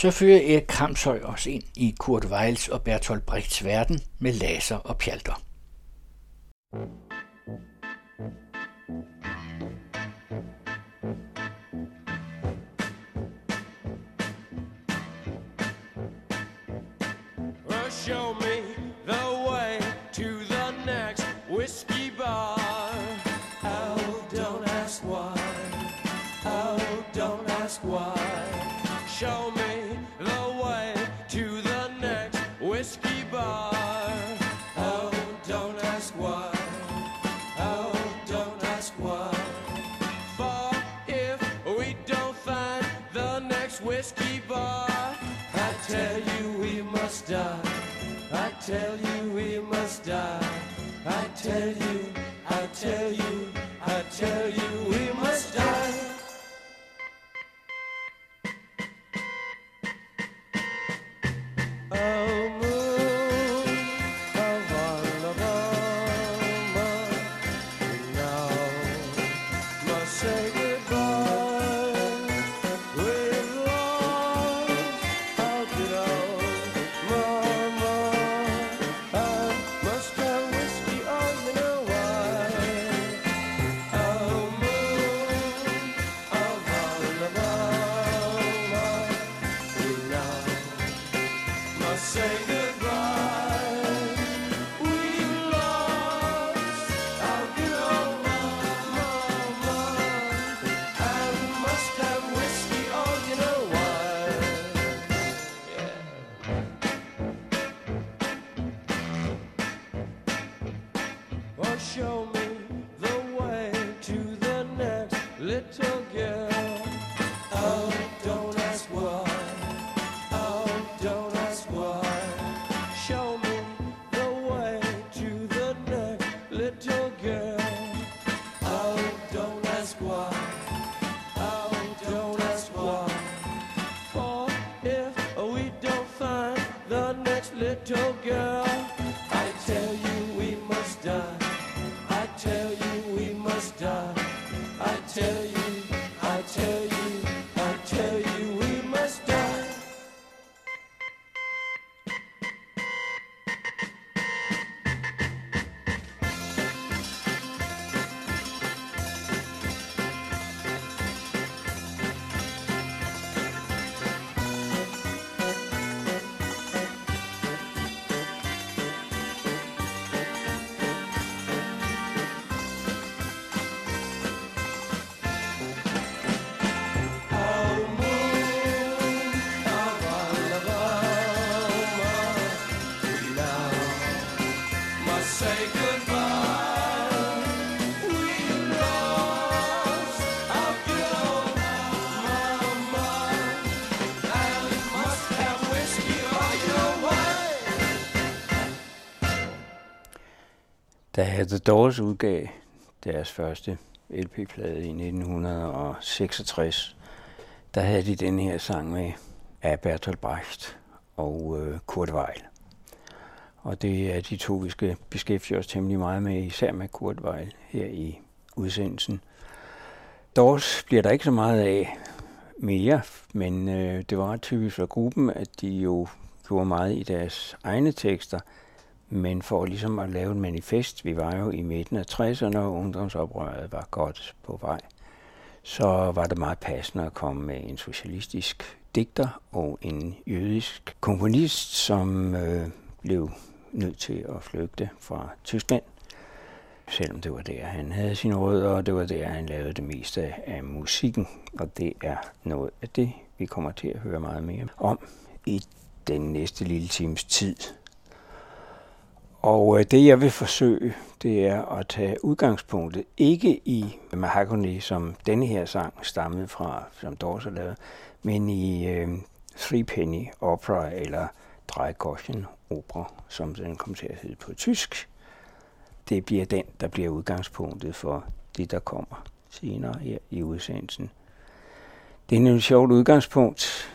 så fører Erik Kramshøj os ind i Kurt Weils og Bertolt Brechts verden med laser og pjalter. show tell you we must die. I tell you, show me the way to the next little Da The Doors udgav deres første LP-plade i 1966, der havde de den her sang med af Bertolt Brecht og øh, Kurt Weill. Og det er de to, vi skal beskæftige os temmelig meget med, især med Kurt Weill her i udsendelsen. Doors bliver der ikke så meget af mere, men øh, det var typisk for gruppen, at de jo gjorde meget i deres egne tekster, men for ligesom at lave et manifest, vi var jo i midten af 60'erne, og ungdomsoprøret var godt på vej, så var det meget passende at komme med en socialistisk digter og en jødisk komponist, som øh, blev nødt til at flygte fra Tyskland, selvom det var der, han havde sine rødder, og det var der, han lavede det meste af, af musikken. Og det er noget af det, vi kommer til at høre meget mere om i den næste lille times tid. Og øh, det, jeg vil forsøge, det er at tage udgangspunktet ikke i Mahagoni, som denne her sang stammede fra, som Doors har lavet, men i øh, Three Penny Opera, eller Dreigroschen Opera, som den kom til at hedde på tysk. Det bliver den, der bliver udgangspunktet for det, der kommer senere her i udsendelsen. Det er et sjovt udgangspunkt.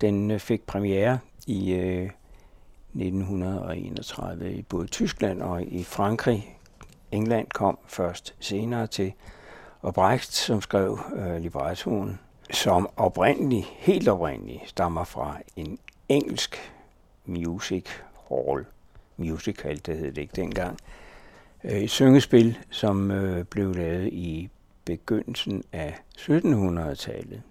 Den øh, fik premiere i øh, 1931 i både Tyskland og i Frankrig. England kom først senere til, og Brecht, som skrev øh, librettoen, som oprindeligt, helt oprindeligt, stammer fra en engelsk music hall, musical, det hed det ikke dengang, øh, et syngespil, som øh, blev lavet i begyndelsen af 1700-tallet.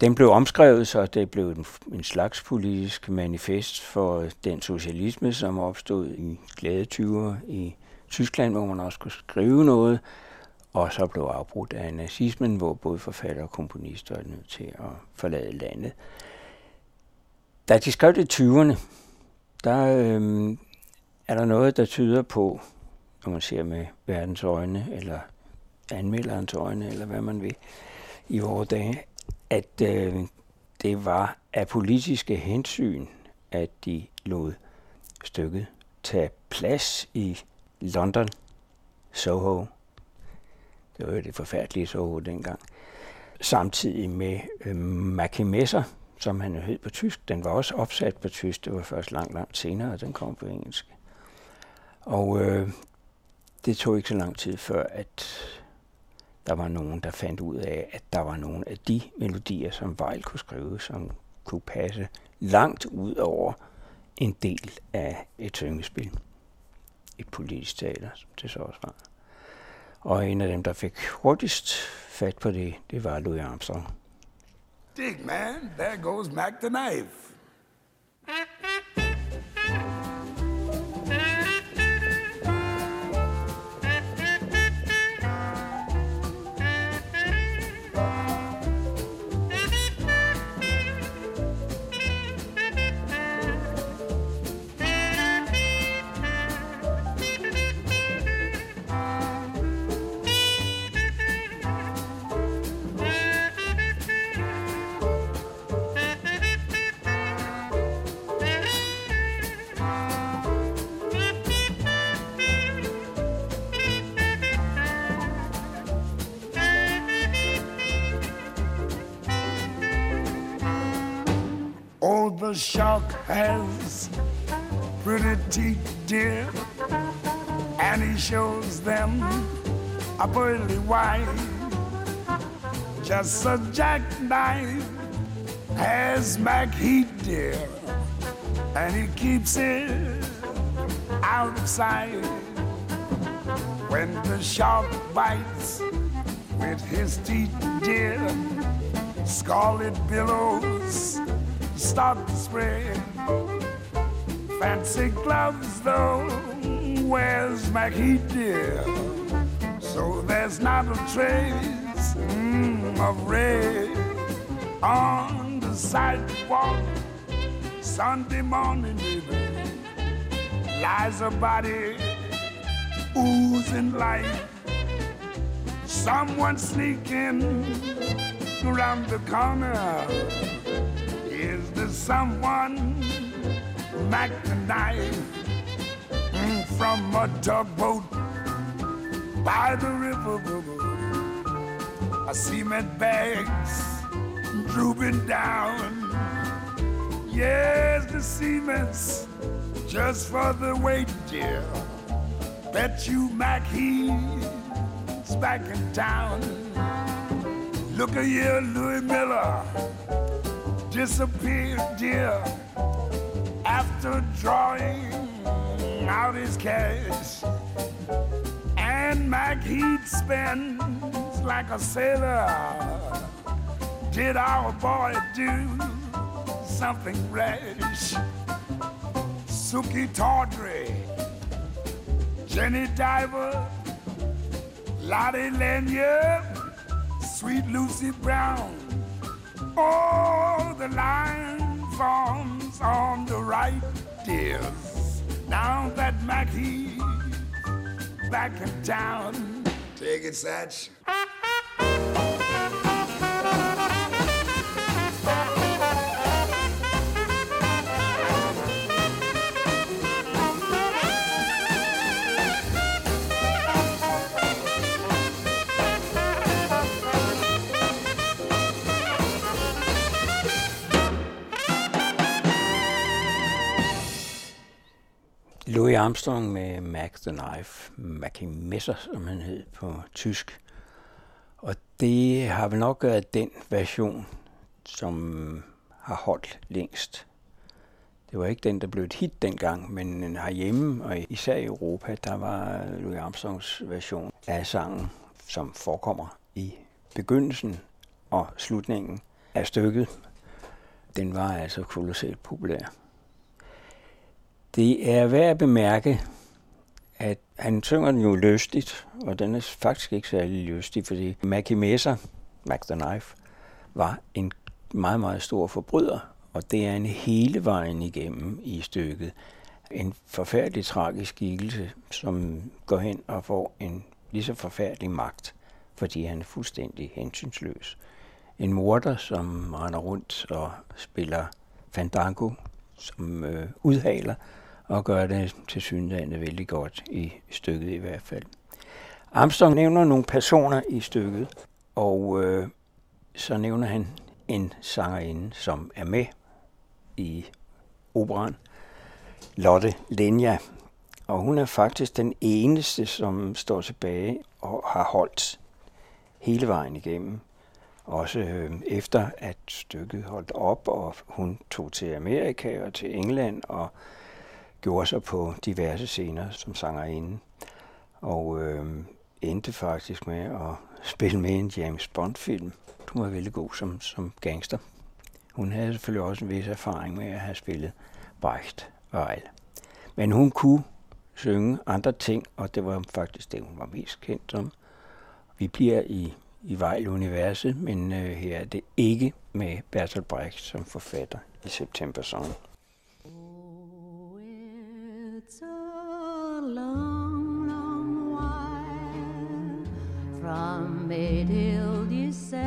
Den blev omskrevet, så det blev en, en slags politisk manifest for den socialisme, som opstod i glade 20'er i Tyskland, hvor man også kunne skrive noget, og så blev afbrudt af nazismen, hvor både forfatter og komponister er nødt til at forlade landet. Da de skrev det i 20'erne, der øhm, er der noget, der tyder på, når man ser med verdens øjne, eller anmelderens øjne, eller hvad man vil, i vores dage, at øh, det var af politiske hensyn, at de lod stykket tage plads i London, Soho. Det var jo det forfærdelige Soho dengang. Samtidig med øh, Mackie Messer, som han hed på tysk. Den var også opsat på tysk. Det var først langt, langt senere, og den kom på engelsk. Og øh, det tog ikke så lang tid før, at der var nogen, der fandt ud af, at der var nogle af de melodier, som Vejl kunne skrive, som kunne passe langt ud over en del af et syngespil. Et politisk teater, som det så også var. Og en af dem, der fik hurtigst fat på det, det var Louis Armstrong. Dig, man, there goes Mac the knife. The shark has pretty teeth, dear, and he shows them a pearly white. Just a jackknife has Mac Heat, dear, and he keeps it out of sight. When the shark bites with his teeth, dear, scarlet billows start to spread. Fancy gloves, though, where's Mackie dear? So there's not a trace mm, of red on the sidewalk. Sunday morning, baby, lies a body oozing life. Someone sneaking around the corner. Someone Mac the knife from a tugboat by the river? A cement bags drooping down. Yes, the cement's just for the weight, dear. Bet you Mac he's back in town. Look at here, Louis Miller disappeared, dear, after drawing out his cash. And Mac Heat spends like a sailor. Did our boy do something rash? Suki Tawdry, Jenny Diver, Lottie Lanyard, Sweet Lucy Brown. Oh, the line forms on the right, dears. Now that Mackie's back in town. Take it, Satch. Louis Armstrong med Mac the Knife, Mackie Messer, som han hed på tysk. Og det har vel nok været den version, som har holdt længst. Det var ikke den, der blev et hit dengang, men herhjemme og især i Europa, der var Louis Armstrongs version af sangen, som forekommer i begyndelsen og slutningen af stykket. Den var altså kolossalt populær. Det er værd at bemærke, at han synger den jo lystigt, og den er faktisk ikke særlig lystig, fordi Mackie Messer, Mac the Knife, var en meget, meget stor forbryder, og det er en hele vejen igennem i stykket. En forfærdelig tragisk skikkelse, som går hen og får en lige så forfærdelig magt, fordi han er fuldstændig hensynsløs. En morder, som render rundt og spiller fandango, som øh, udhaler, og gør det til synligheden vældig godt i stykket i hvert fald. Armstrong nævner nogle personer i stykket, og øh, så nævner han en sangerinde, som er med i operan, Lotte Lenja. Og hun er faktisk den eneste, som står tilbage og har holdt hele vejen igennem. Også øh, efter at stykket holdt op, og hun tog til Amerika og til England og gjorde sig på diverse scener som sangerinde. Og øh, endte faktisk med at spille med i en James Bond-film. Hun var veldig god som, som gangster. Hun havde selvfølgelig også en vis erfaring med at have spillet Brecht og Eil. Men hun kunne synge andre ting, og det var faktisk det, hun var mest kendt som. Vi bliver i, i Vejl-universet, men øh, her er det ikke med Bertolt Brecht som forfatter i september Song. Long, long while from May till December,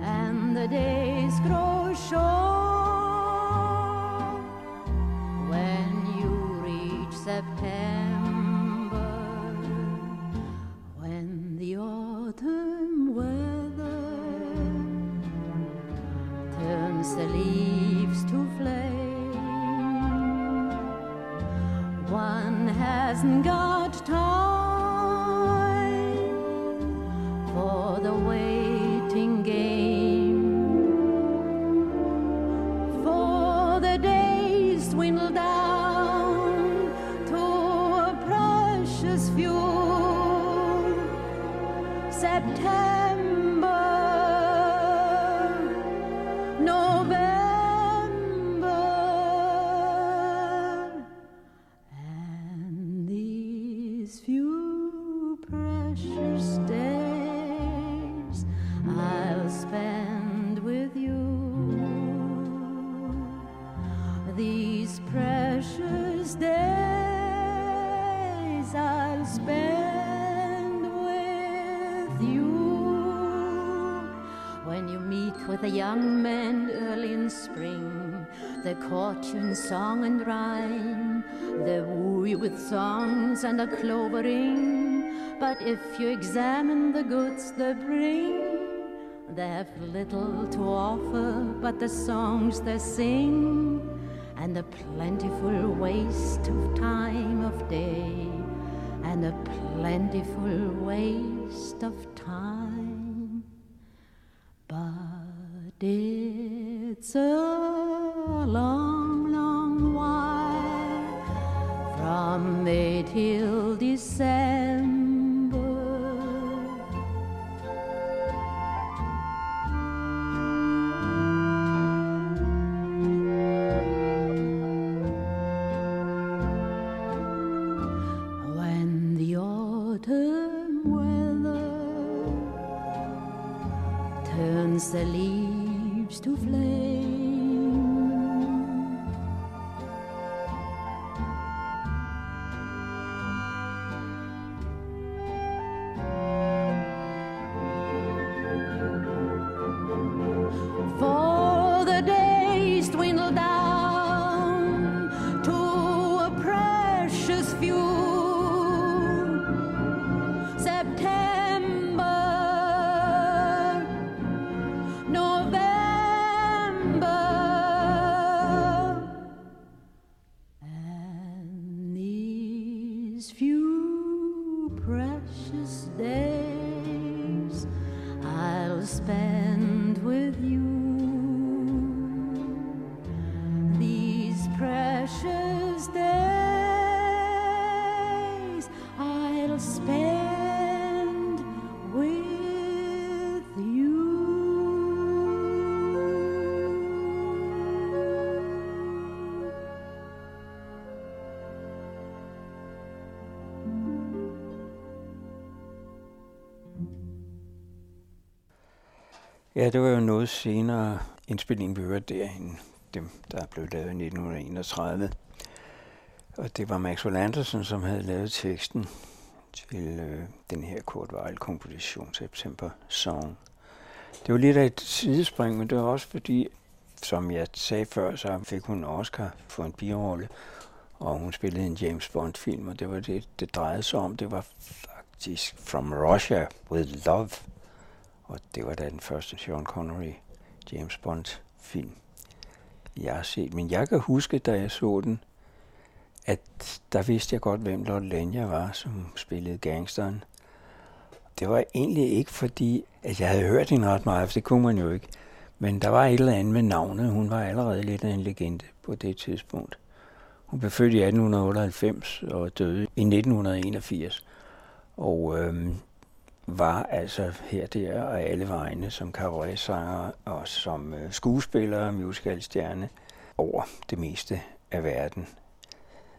and the days grow short when you reach September, when the autumn weather turns the leaves to flame. One hasn't got time and a clover ring. But if you examine the goods they bring, they have little to offer but the songs they sing and a plentiful waste of time of day and a plentiful waste of time. But it's a long from May till December. when the autumn weather turns the leaves to flame. Ja, det var jo noget senere indspilling, vi hørte der, end dem, der blev lavet i 1931. Og det var Maxwell Andersen, som havde lavet teksten til øh, den her Kurt Weill-komposition, September Song. Det var lidt af et sidespring, men det var også fordi, som jeg sagde før, så fik hun Oscar for en birolle, og hun spillede en James Bond-film, og det var det, det drejede sig om. Det var faktisk From Russia with Love, og det var da den første Sean Connery James Bond-film, jeg har set. Men jeg kan huske, da jeg så den, at der vidste jeg godt, hvem Lord Lenya var, som spillede gangsteren. Det var egentlig ikke fordi, at jeg havde hørt hende ret meget, for det kunne man jo ikke. Men der var et eller andet med navnet. Hun var allerede lidt af en legende på det tidspunkt. Hun blev født i 1898 og døde i 1981. Og øhm, var altså her, der og alle vegne som cabaretsanger og som øh, skuespiller og musicalstjerne over det meste af verden.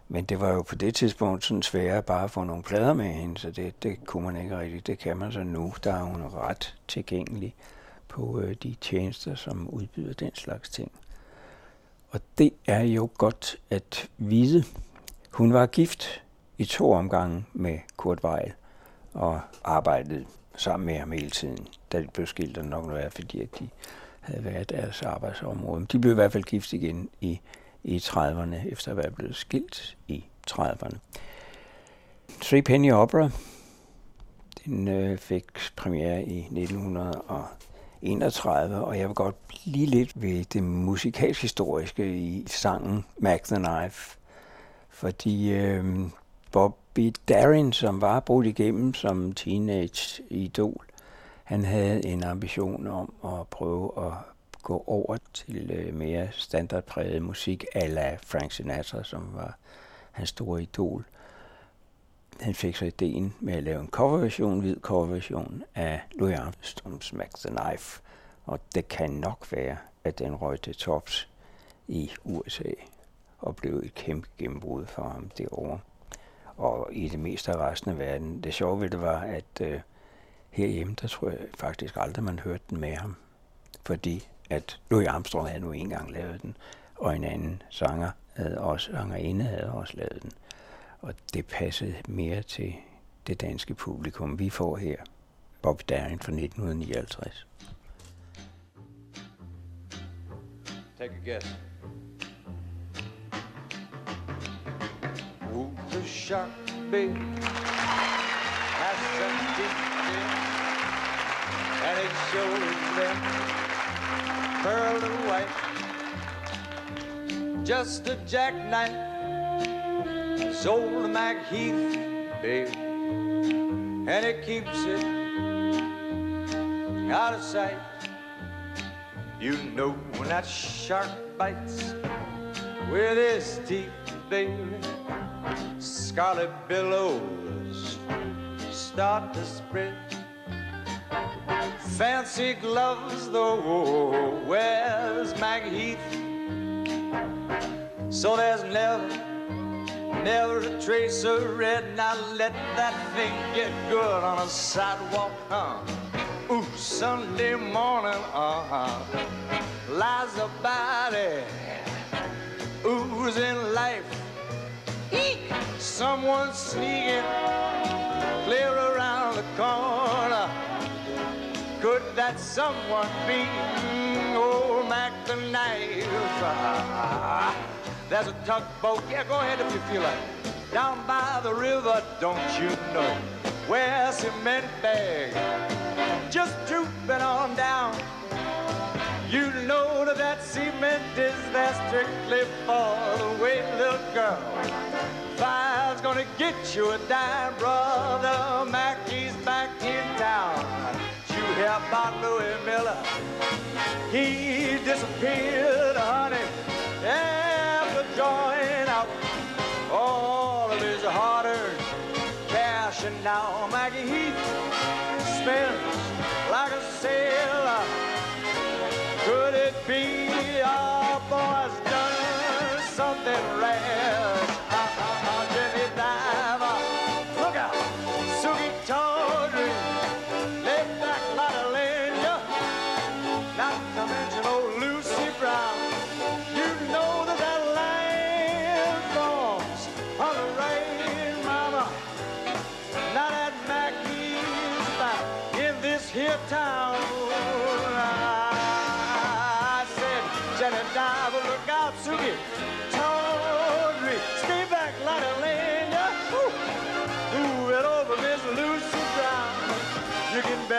Men det var jo på det tidspunkt sådan sværere bare at få nogle plader med hende, så det, det kunne man ikke rigtigt. Det kan man så nu, der er hun ret tilgængelig på øh, de tjenester, som udbyder den slags ting. Og det er jo godt at vide. Hun var gift i to omgange med Kurt Weill og arbejdede sammen med ham hele tiden. Da de blev skilt, og nok være, fordi at de havde været deres arbejdsområde. De blev i hvert fald gift igen i, i 30'erne, efter at være blevet skilt i 30'erne. Three Penny Opera, den øh, fik premiere i 1931, og jeg vil godt blive lidt ved det musikalsk-historiske i sangen Mac the Knife, fordi øh, Pete Darin, som var brudt igennem som teenage-idol, han havde en ambition om at prøve at gå over til øh, mere standardpræget musik, ala Frank Sinatra, som var hans store idol. Han fik så ideen med at lave en coverversion, hvid coverversion af Louis Armstrongs Max the Knife. Og det kan nok være, at den røg til tops i USA og blev et kæmpe gennembrud for ham derovre. Og i det meste af resten af verden. Det sjove ved det var, at øh, herhjemme, der tror jeg faktisk aldrig, man hørte den med ham. Fordi at Louis Armstrong havde nu engang lavet den, og en anden sanger havde også, sangerinde havde også lavet den. Og det passede mere til det danske publikum, vi får her. Bob Darin fra 1959. Take a guess. Who's a shark, babe? That's some and it shows them pearl and white. Just a jackknife, it's old Mac Heath, babe, and it keeps it out of sight. You know when that shark bites with his teeth, baby, scarlet billows start to spread. Fancy gloves, though, wears Maggie Heath. So there's never, never a trace of red. Now let that thing get good on a sidewalk, huh? Ooh, Sunday morning, uh-huh. Lies a body, oozing life. Someone sneaking clear around the corner. Could that someone be old Mac the Knife? There's a tugboat, yeah, go ahead if you feel like. Down by the river, don't you know? Where cement bag just drooping on down. You know that that cement is there strictly for the way, little girl. Five's gonna get you a dime, brother. Mackey's back in town. You hear about Louis Miller? He disappeared, honey, after drawing out all of his hard-earned cash, and now Maggie Heath spends like a sailor. Could it be our boy's done something rash?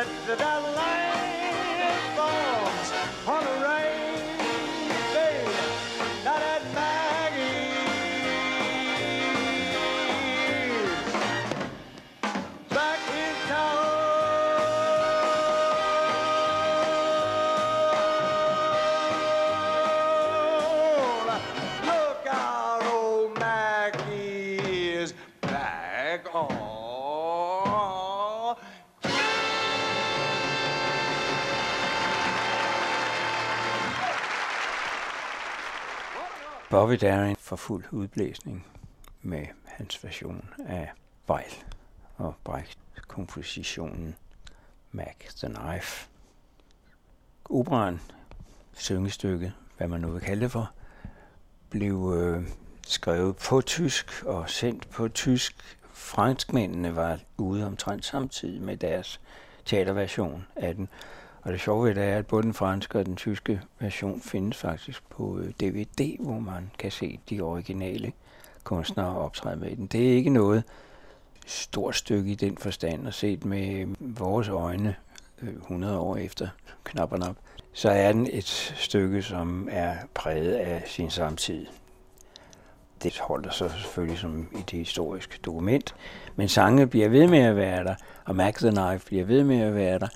The da Bobby Darin for fuld udblæsning med hans version af Weil og Brecht kompositionen Mac the Knife. Operaen, syngestykket, hvad man nu vil kalde det for, blev øh, skrevet på tysk og sendt på tysk. Franskmændene var ude omtrent samtidig med deres teaterversion af den. Og det sjove ved det er, at både den franske og den tyske version findes faktisk på øh, DVD, hvor man kan se de originale kunstnere optræde med den. Det er ikke noget stort stykke i den forstand, og set med øh, vores øjne øh, 100 år efter knap og nap, så er den et stykke, som er præget af sin samtid. Det holder sig selvfølgelig som et historisk dokument, men sange bliver ved med at være der, og Mac the Knife bliver ved med at være der,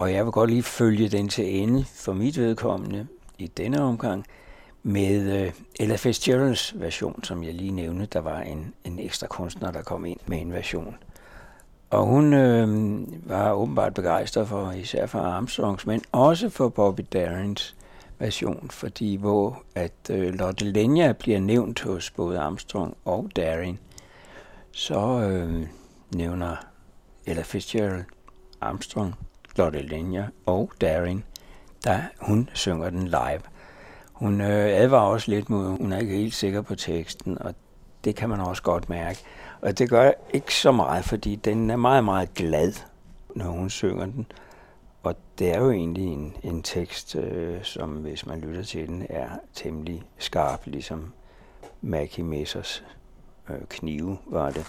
og jeg vil godt lige følge den til ende for mit vedkommende i denne omgang med uh, Ella Fitzgeralds version, som jeg lige nævnte. Der var en, en ekstra kunstner, der kom ind med en version. Og hun øh, var åbenbart begejstret for især for Armstrongs, men også for Bobby Darins version, fordi hvor at øh, Lotte Lenya bliver nævnt hos både Armstrong og Darin, så øh, nævner Ella Fitzgerald Armstrong, Lotte Linja og Darin, da hun synger den live. Hun øh, advarer også lidt mod, hun er ikke helt sikker på teksten, og det kan man også godt mærke. Og det gør ikke så meget, fordi den er meget, meget glad, når hun synger den. Og det er jo egentlig en, en tekst, øh, som hvis man lytter til den, er temmelig skarp, ligesom Mackie Messers øh, knive var det.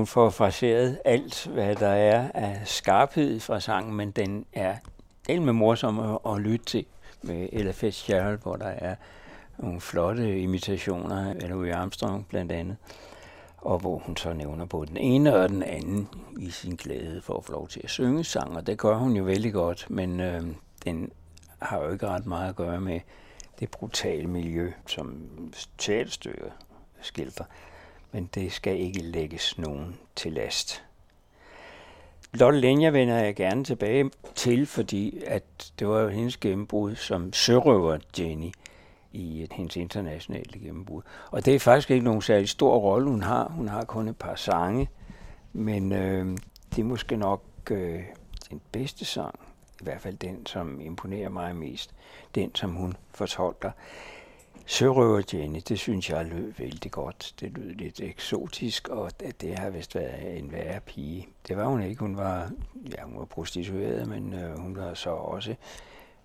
Hun får fraseret alt, hvad der er af skarphed fra sangen, men den er helt med morsom at, at lytte til med Ella Fitzgerald, hvor der er nogle flotte imitationer af Louis Armstrong blandt andet, og hvor hun så nævner både den ene og den anden i sin glæde for at få lov til at synge sang, og det gør hun jo vældig godt, men øh, den har jo ikke ret meget at gøre med det brutale miljø, som teaterstykket skildrer men det skal ikke lægges nogen til last. Lotte Lenja vender jeg gerne tilbage til, fordi at det var jo hendes gennembrud som sørøver Jenny i hendes internationale gennembrud. Og det er faktisk ikke nogen særlig stor rolle, hun har. Hun har kun et par sange, men øh, det er måske nok øh, den bedste sang, i hvert fald den, som imponerer mig mest, den, som hun fortolker. Sørøver Jenny, det synes jeg lød vældig godt. Det lød lidt eksotisk, og det, har vist været en værre pige. Det var hun ikke. Hun var, ja, hun var prostitueret, men øh, hun var så også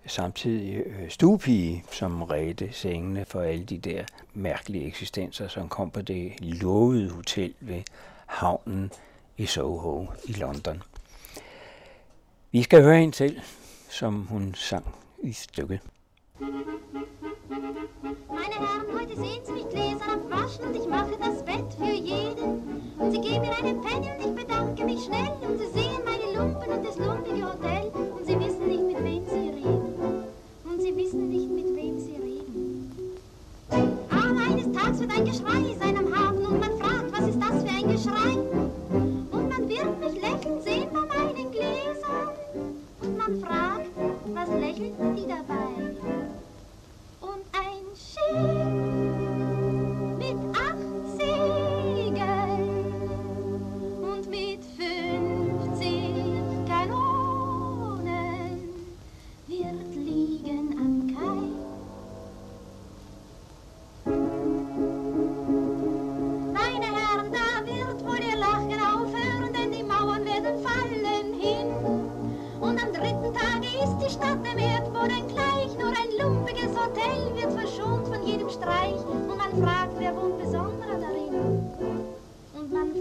samtidig øh, stuepige, som redte sengene for alle de der mærkelige eksistenser, som kom på det lovede hotel ved havnen i Soho i London. Vi skal høre hende til, som hun sang i stykket. Meine Herren, heute sehen Sie mich gläsern abwaschen und ich mache das Bett für jeden. Und Sie geben mir einen Penny und ich bedanke mich schnell und Sie sehen meine Lumpen und das lumpige Hotel und Sie wissen nicht, mit wem Sie reden. Und Sie wissen nicht, mit wem Sie reden. Aber eines Tages wird ein Geschrei sein am Hafen und man fragt, was ist das für ein Geschrei? Und man wird mich lächeln sehen bei meinen Gläsern. Und man fragt, was lächelten die dabei? 心。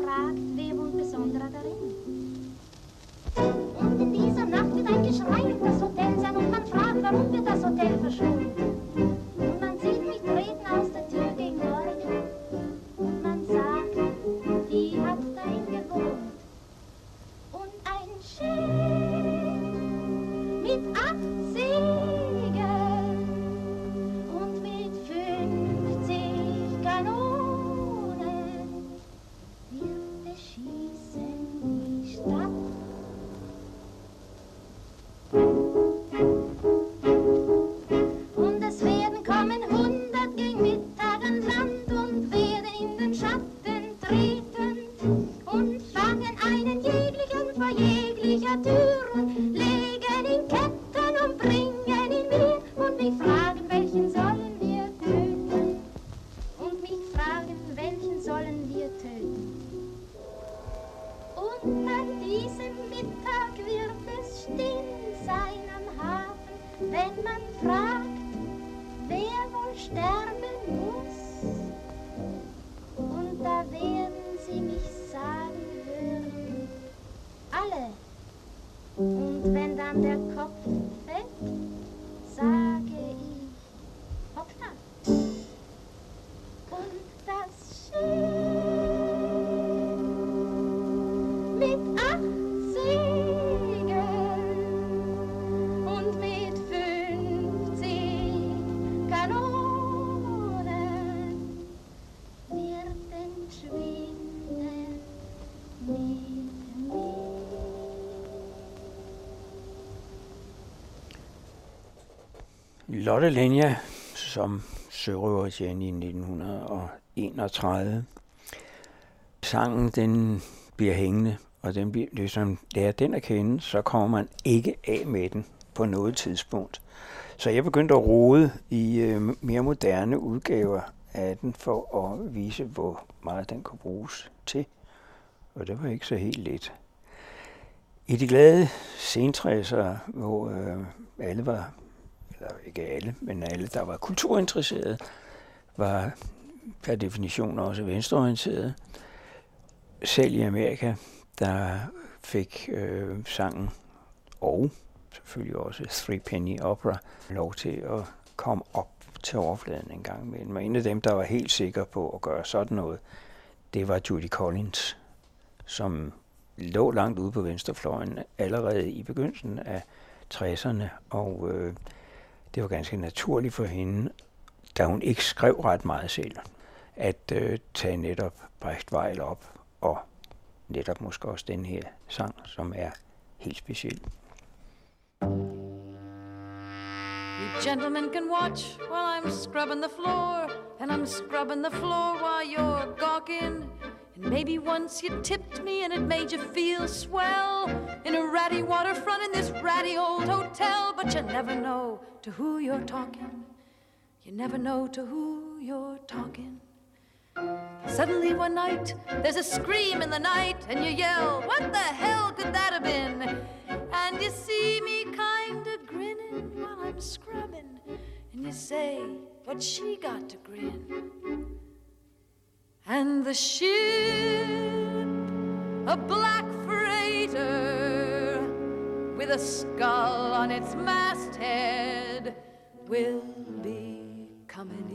Fragt, wer wohnt besonderer darin? Und in dieser Nacht wird ein Geschrei um das Hotel sein und man fragt, warum wird das Hotel verschont? Lotte Lenja som sørøvertjene i 1931. Sangen den bliver hængende, og den bliver, ligesom lærer den at kende, så kommer man ikke af med den på noget tidspunkt. Så jeg begyndte at rode i øh, mere moderne udgaver af den for at vise, hvor meget den kunne bruges til. Og det var ikke så helt let. I de glade sentræsere, hvor øh, alle var, eller ikke alle, men alle, der var kulturinteresserede, var per definition også venstreorienterede. Selv i Amerika, der fik øh, sangen og selvfølgelig også Three Penny Opera lov til at komme op til overfladen en gang imellem. Og en af dem, der var helt sikker på at gøre sådan noget, det var Judy Collins, som lå langt ude på venstrefløjen allerede i begyndelsen af 60'erne, og øh, det var ganske naturligt for hende, da hun ikke skrev ret meget selv, at øh, tage netop Brecht Weil op, og netop måske også den her sang, som er helt speciel. You gentlemen can watch while I'm scrubbing the floor, and I'm scrubbing the floor while you're gawking. And maybe once you tipped me and it made you feel swell in a ratty waterfront in this ratty old hotel, but you never know to who you're talking. You never know to who you're talking. Suddenly one night, there's a scream in the night, and you yell, What the hell could that have been? And you see me kinda grinning while I'm scrubbing, and you say, What she got to grin? And the ship, a black freighter with a skull on its masthead, will be coming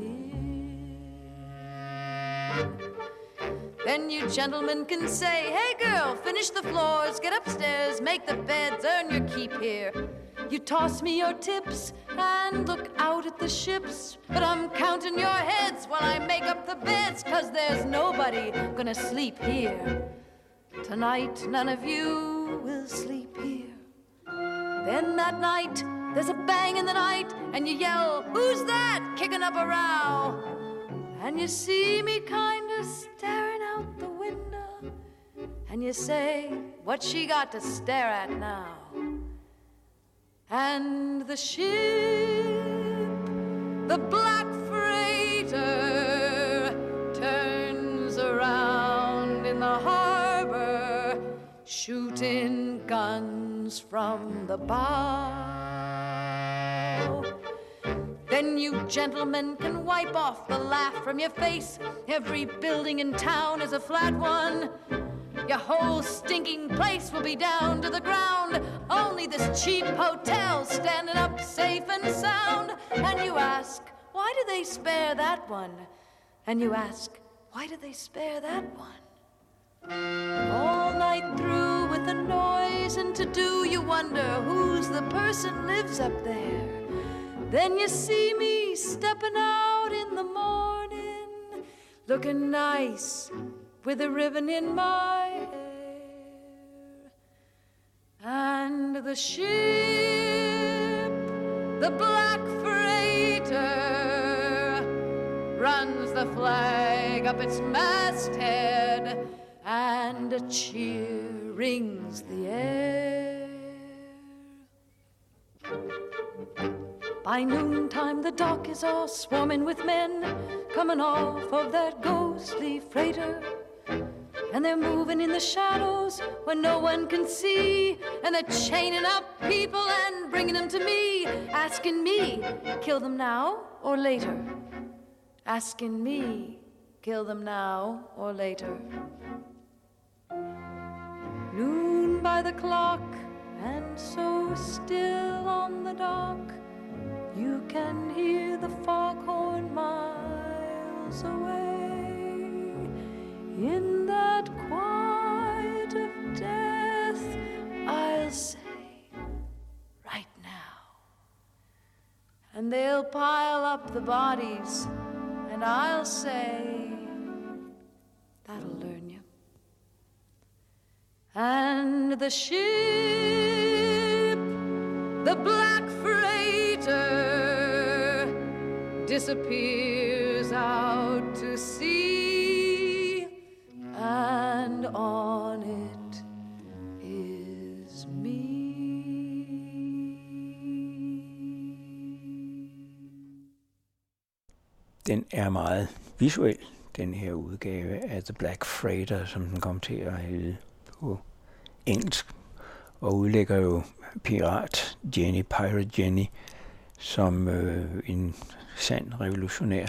in. Then you gentlemen can say, Hey girl, finish the floors, get upstairs, make the beds, earn your keep here. You toss me your tips and look out at the ships. But I'm counting your heads while I make up the beds, cause there's nobody gonna sleep here. Tonight, none of you will sleep here. Then that night, there's a bang in the night, and you yell, Who's that? kicking up a row. And you see me kinda staring out the window, and you say, What she got to stare at now? And the ship, the black freighter, turns around in the harbor, shooting guns from the bow. Then you gentlemen can wipe off the laugh from your face. Every building in town is a flat one. Your whole stinking place will be down to the ground. Only this cheap hotel standing up safe and sound. And you ask, why do they spare that one? And you ask, why do they spare that one? All night through with the noise and to do, you wonder who's the person lives up there. Then you see me stepping out in the morning, looking nice with a ribbon in my hair. And the ship, the black freighter, runs the flag up its masthead, and a cheer rings the air. By noontime, the dock is all swarming with men coming off of that ghostly freighter. And they're moving in the shadows when no one can see. And they're chaining up people and bringing them to me, asking me, kill them now or later? Asking me, kill them now or later? Noon by the clock, And so still on the dock, you can hear the foghorn miles away. In that quiet of death, I'll say, right now. And they'll pile up the bodies, and I'll say, that'll learn you. And the ship, the black disappears out to sea, and on it is me. Den er meget visuel, den her udgave af The Black Freighter, som den kom til at hedde på engelsk, og udlægger jo pirat Jenny, Pirate Jenny, som øh, en sand revolutionær.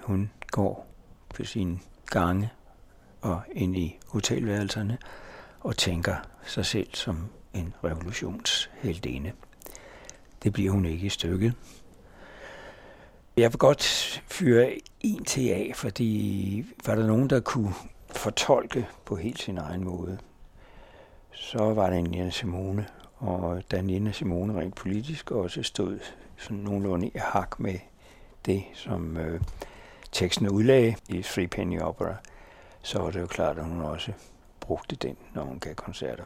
Hun går på sine gange og ind i hotelværelserne og tænker sig selv som en revolutionsheldinde. Det bliver hun ikke i stykket. Jeg vil godt fyre en til af, fordi var der nogen, der kunne fortolke på helt sin egen måde, så var det Nina Simone. Og da Nina Simone rent politisk også stod sådan nogenlunde i hak med det, som øh, teksten udlagde i Three Penny Opera, så var det jo klart, at hun også brugte den, når hun gav koncerter.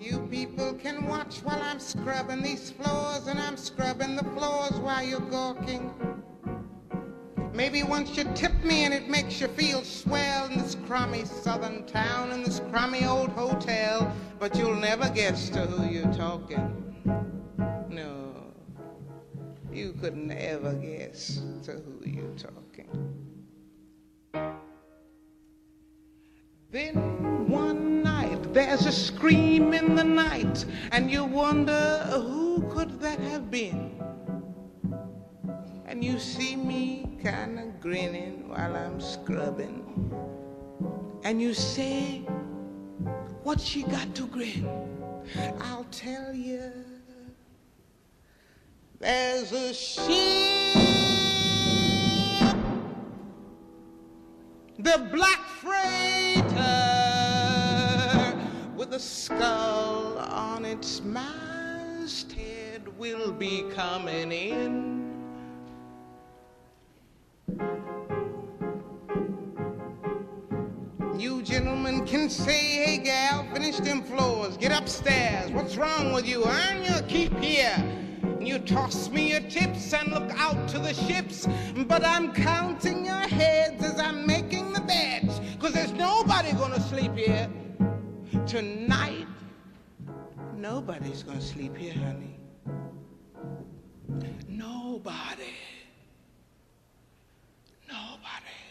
You people can watch while I'm scrubbing these floors, and I'm scrubbing the floors while you're gawking. Maybe once you tip me and it makes you feel swell in this crummy southern town, in this crummy old hotel, but you'll never guess to who you're talking. No, you could never guess to who you're talking. Then one night there's a scream in the night, and you wonder who could that have been? And you see me kind of grinning while I'm scrubbing, and you say, What she got to grin? I'll tell you. There's a ship, the black freighter with a skull on its masthead will be coming in. You gentlemen can say, hey gal, finish them floors, get upstairs. What's wrong with you? Earn your keep here. You toss me your tips and look out to the ships, but I'm counting your heads as I'm making the beds, cause there's nobody gonna sleep here tonight. Nobody's gonna sleep here, honey. Nobody. Nobody.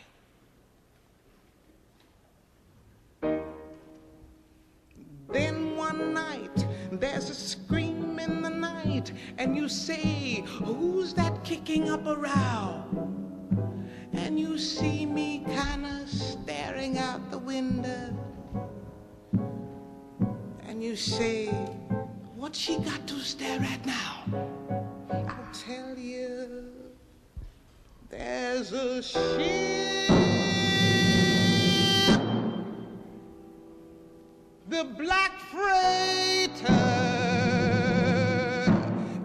Then one night, there's a scream in the night, and you say, Who's that kicking up a row? And you see me kinda staring out the window, and you say, What's she got to stare at now? I'll tell you, there's a ship. The black freighter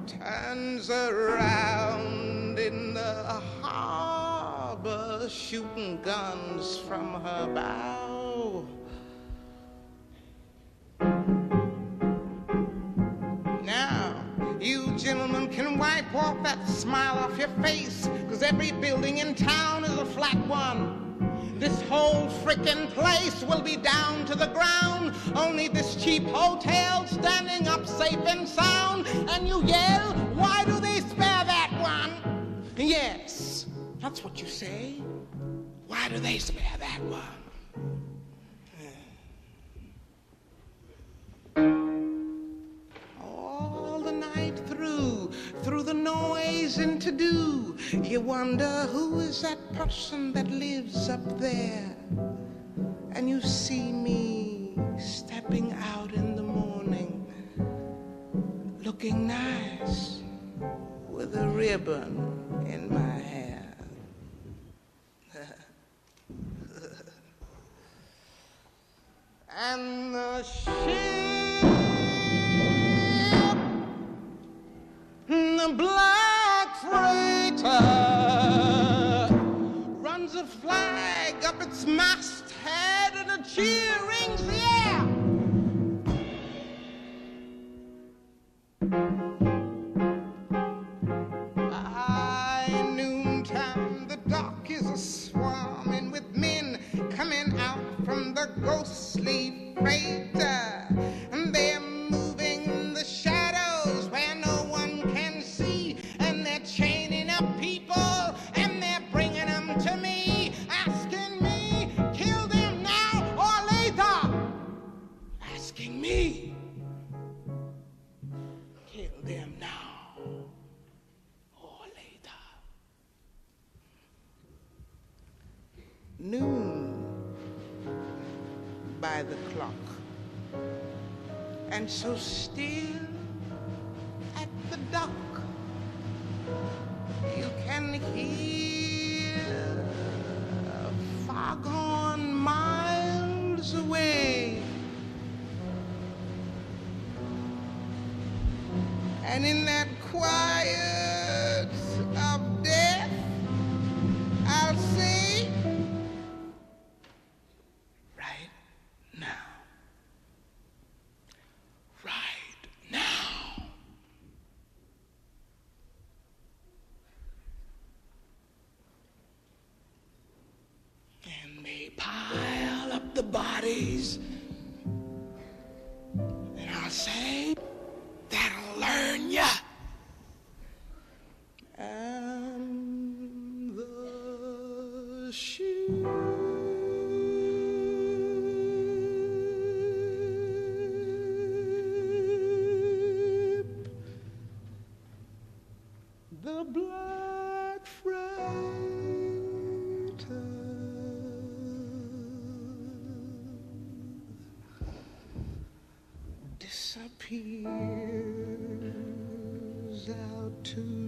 turns around in the harbor, shooting guns from her bow. Now, you gentlemen can wipe off that smile off your face, cause every building in town is a flat one. This whole frickin' place will be down to the ground. Only this cheap hotel standing up safe and sound. And you yell, why do they spare that one? Yes, that's what you say. Why do they spare that one? through the noise and to do. You wonder who is that person that lives up there. And you see me stepping out in the morning, looking nice with a ribbon in my hair. and the shit. The black freighter, runs a flag up its masthead and a cheer rings the air. And so still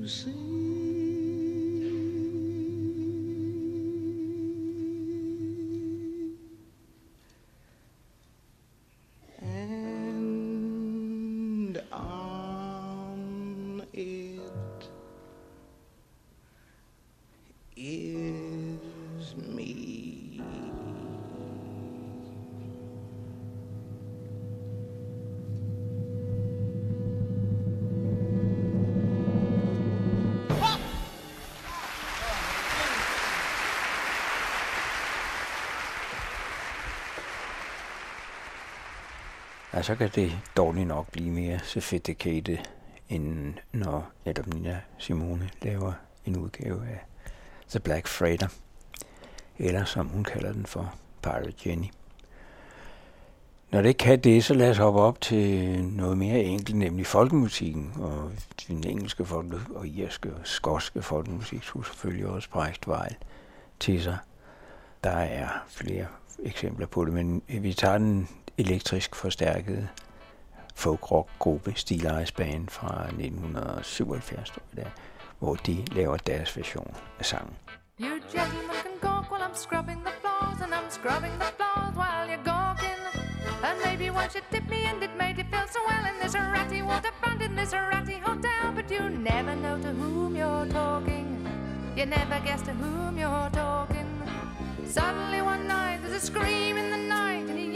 see. Ja, så kan det dårligt nok blive mere sophisticated, end når netop Nina Simone laver en udgave af The Black Freighter, eller som hun kalder den for, Pirate Jenny. Når det ikke kan det, så lad os hoppe op til noget mere enkelt, nemlig folkemusikken. Og den engelske folk og irske og skotske folkemusik skulle selvfølgelig også Brecht vej til sig. Der er flere eksempler på det, men vi tager den elektrisk forstærket folk-rock-gruppe Steel Ice Band fra 1977, tror jeg hvor de laver deres version af sangen. You gentlemen can gawk while I'm scrubbing the floors, and I'm scrubbing the floors while you're gawking. And maybe once you tip me and it made you feel so well in this ratty waterfront in this ratty hotel, but you never know to whom you're talking. You never guess to whom you're talking. Suddenly one night there's a scream in the night, and he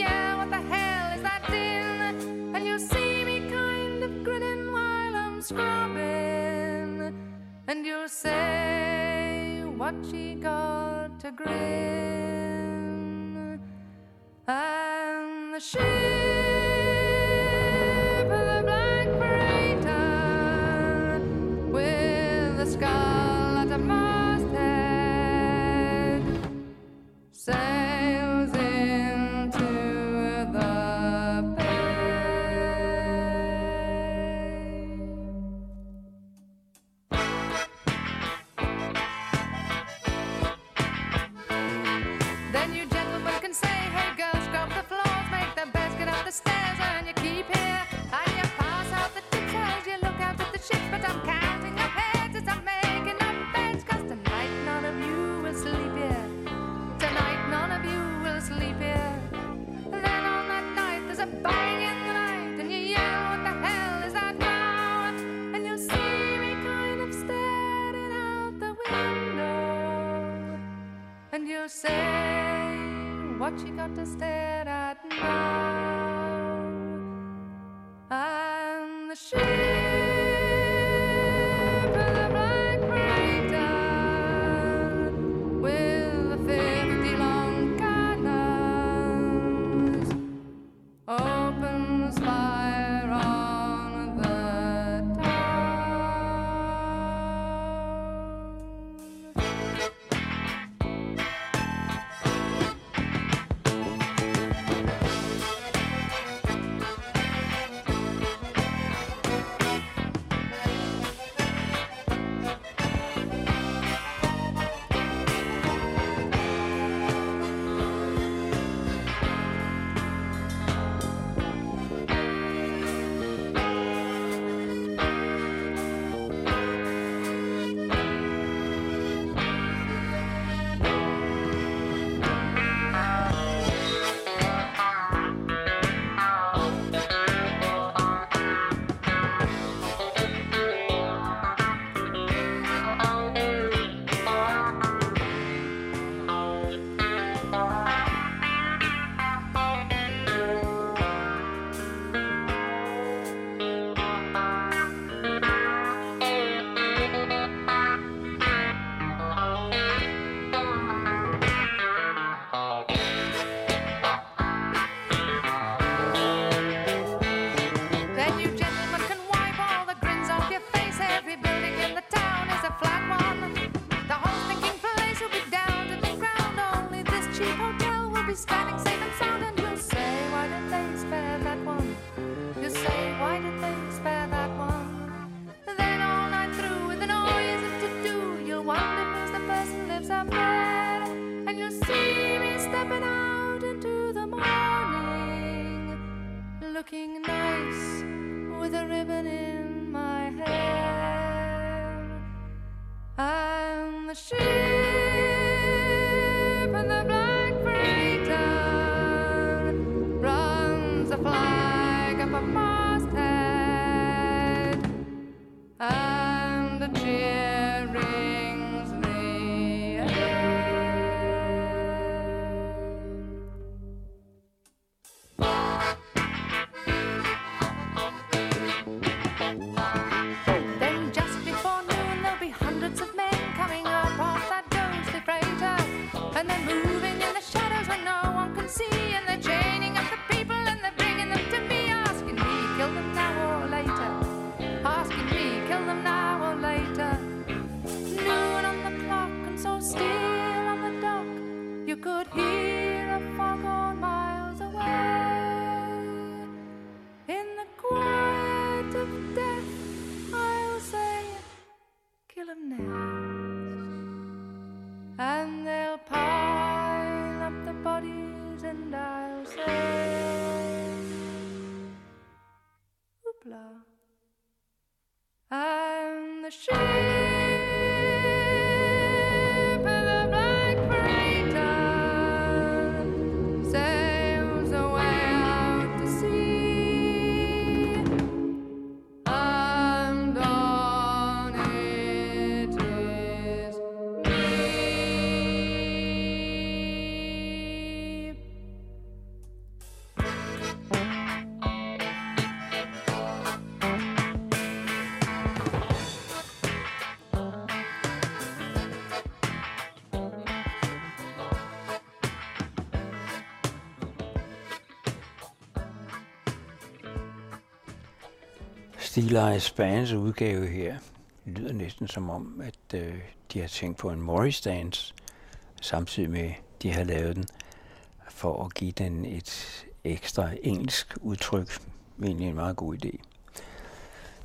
"What the hell is that din?" And you see me kind of grinning while I'm scrubbing, and you say, "What she got to grin?" And the ship, Steel Bands udgave her lyder næsten som om, at øh, de har tænkt på en Morris Dance, samtidig med, de har lavet den, for at give den et ekstra engelsk udtryk. Egentlig en meget god idé.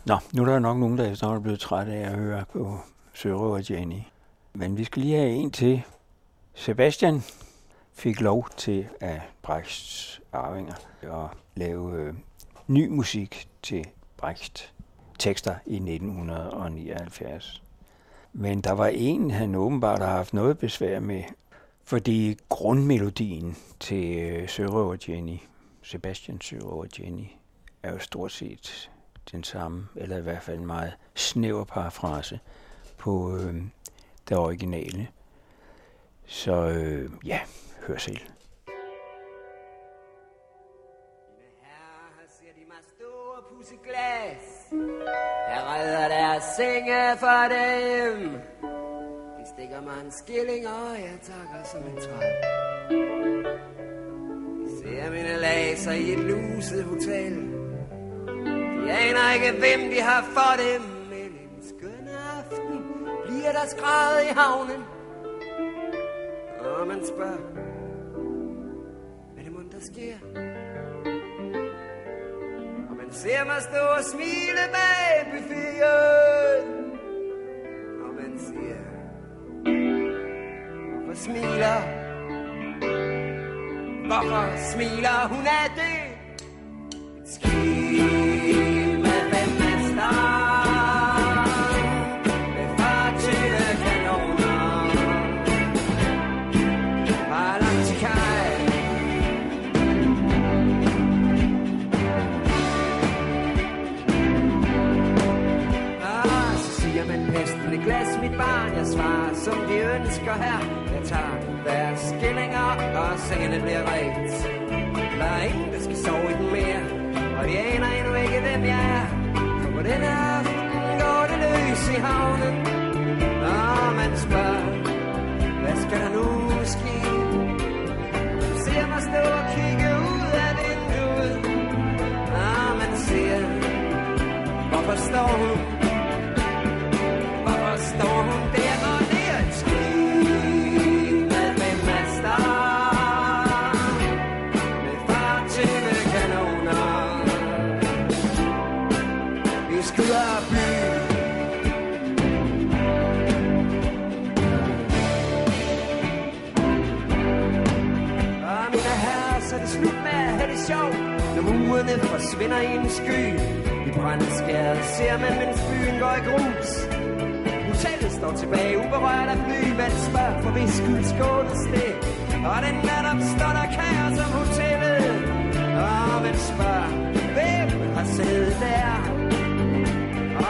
Nå, nu er der nok nogen, der efterhånden er blevet træt af at høre på Sørøver Jenny. Men vi skal lige have en til. Sebastian fik lov til af Brechts arvinger at lave øh, ny musik til Brecht tekster i 1979. Men der var en, han åbenbart har haft noget besvær med, fordi grundmelodien til øh, Sørøver Jenny, Sebastian Sørøver Jenny, er jo stort set den samme, eller i hvert fald en meget snæver parafrase på øh, det originale. Så øh, ja, hør selv. Glas. Jeg redder deres senge for dem. De stikker mig en skilling, og jeg takker som en træt. De ser mine laser i et luset hotel. De aner ikke, hvem de har for dem. Men en skøn aften bliver der skrevet i havnen. Og man spørger, hvad det mund, der sker? Og ser mig stå og smile bag buffeten. Og man siger, hvorfor smiler? Hvorfor smiler hun af det? Et ønsker her. Jeg tager deres skillinger, og sengene bliver ret. Der er ingen, der skal sove i den mere. Og de aner endnu ikke, hvem jeg er. For på den aften går det løs i havnen. Og man spørger, hvad skal der nu ske? Du ser mig stå og kigge ud af vinduet. Og man siger, hvorfor står hun? Sjov. Når murene forsvinder i en sky. I brændskæret ser man, mens byen går i grus. Hotellet står tilbage uberørt af fly Man spørger for hvis skyld skåles det Og den nat opstår der kaos om hotellet? Og man spørger, hvem har siddet der?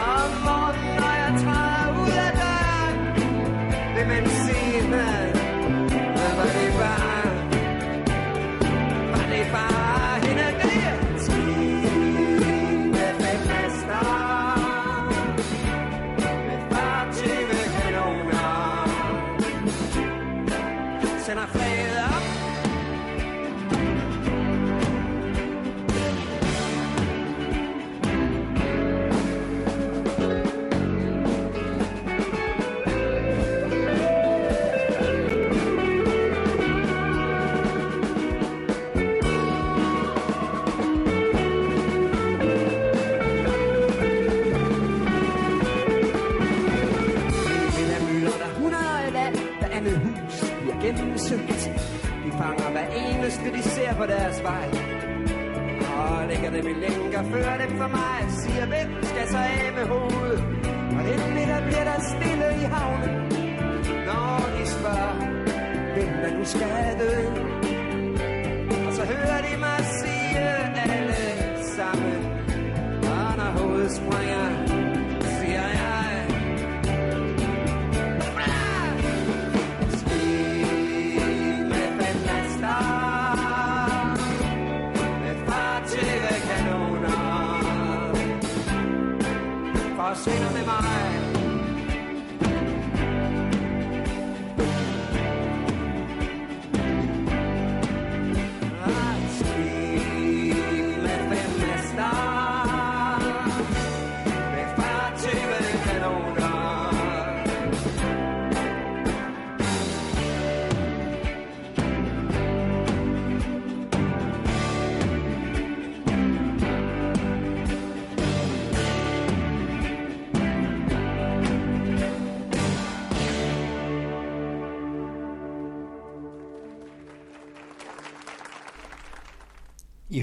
Og morgenen, når jeg træder ud af døren Vil man sige, hvad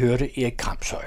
hørte Erik Kramshøj.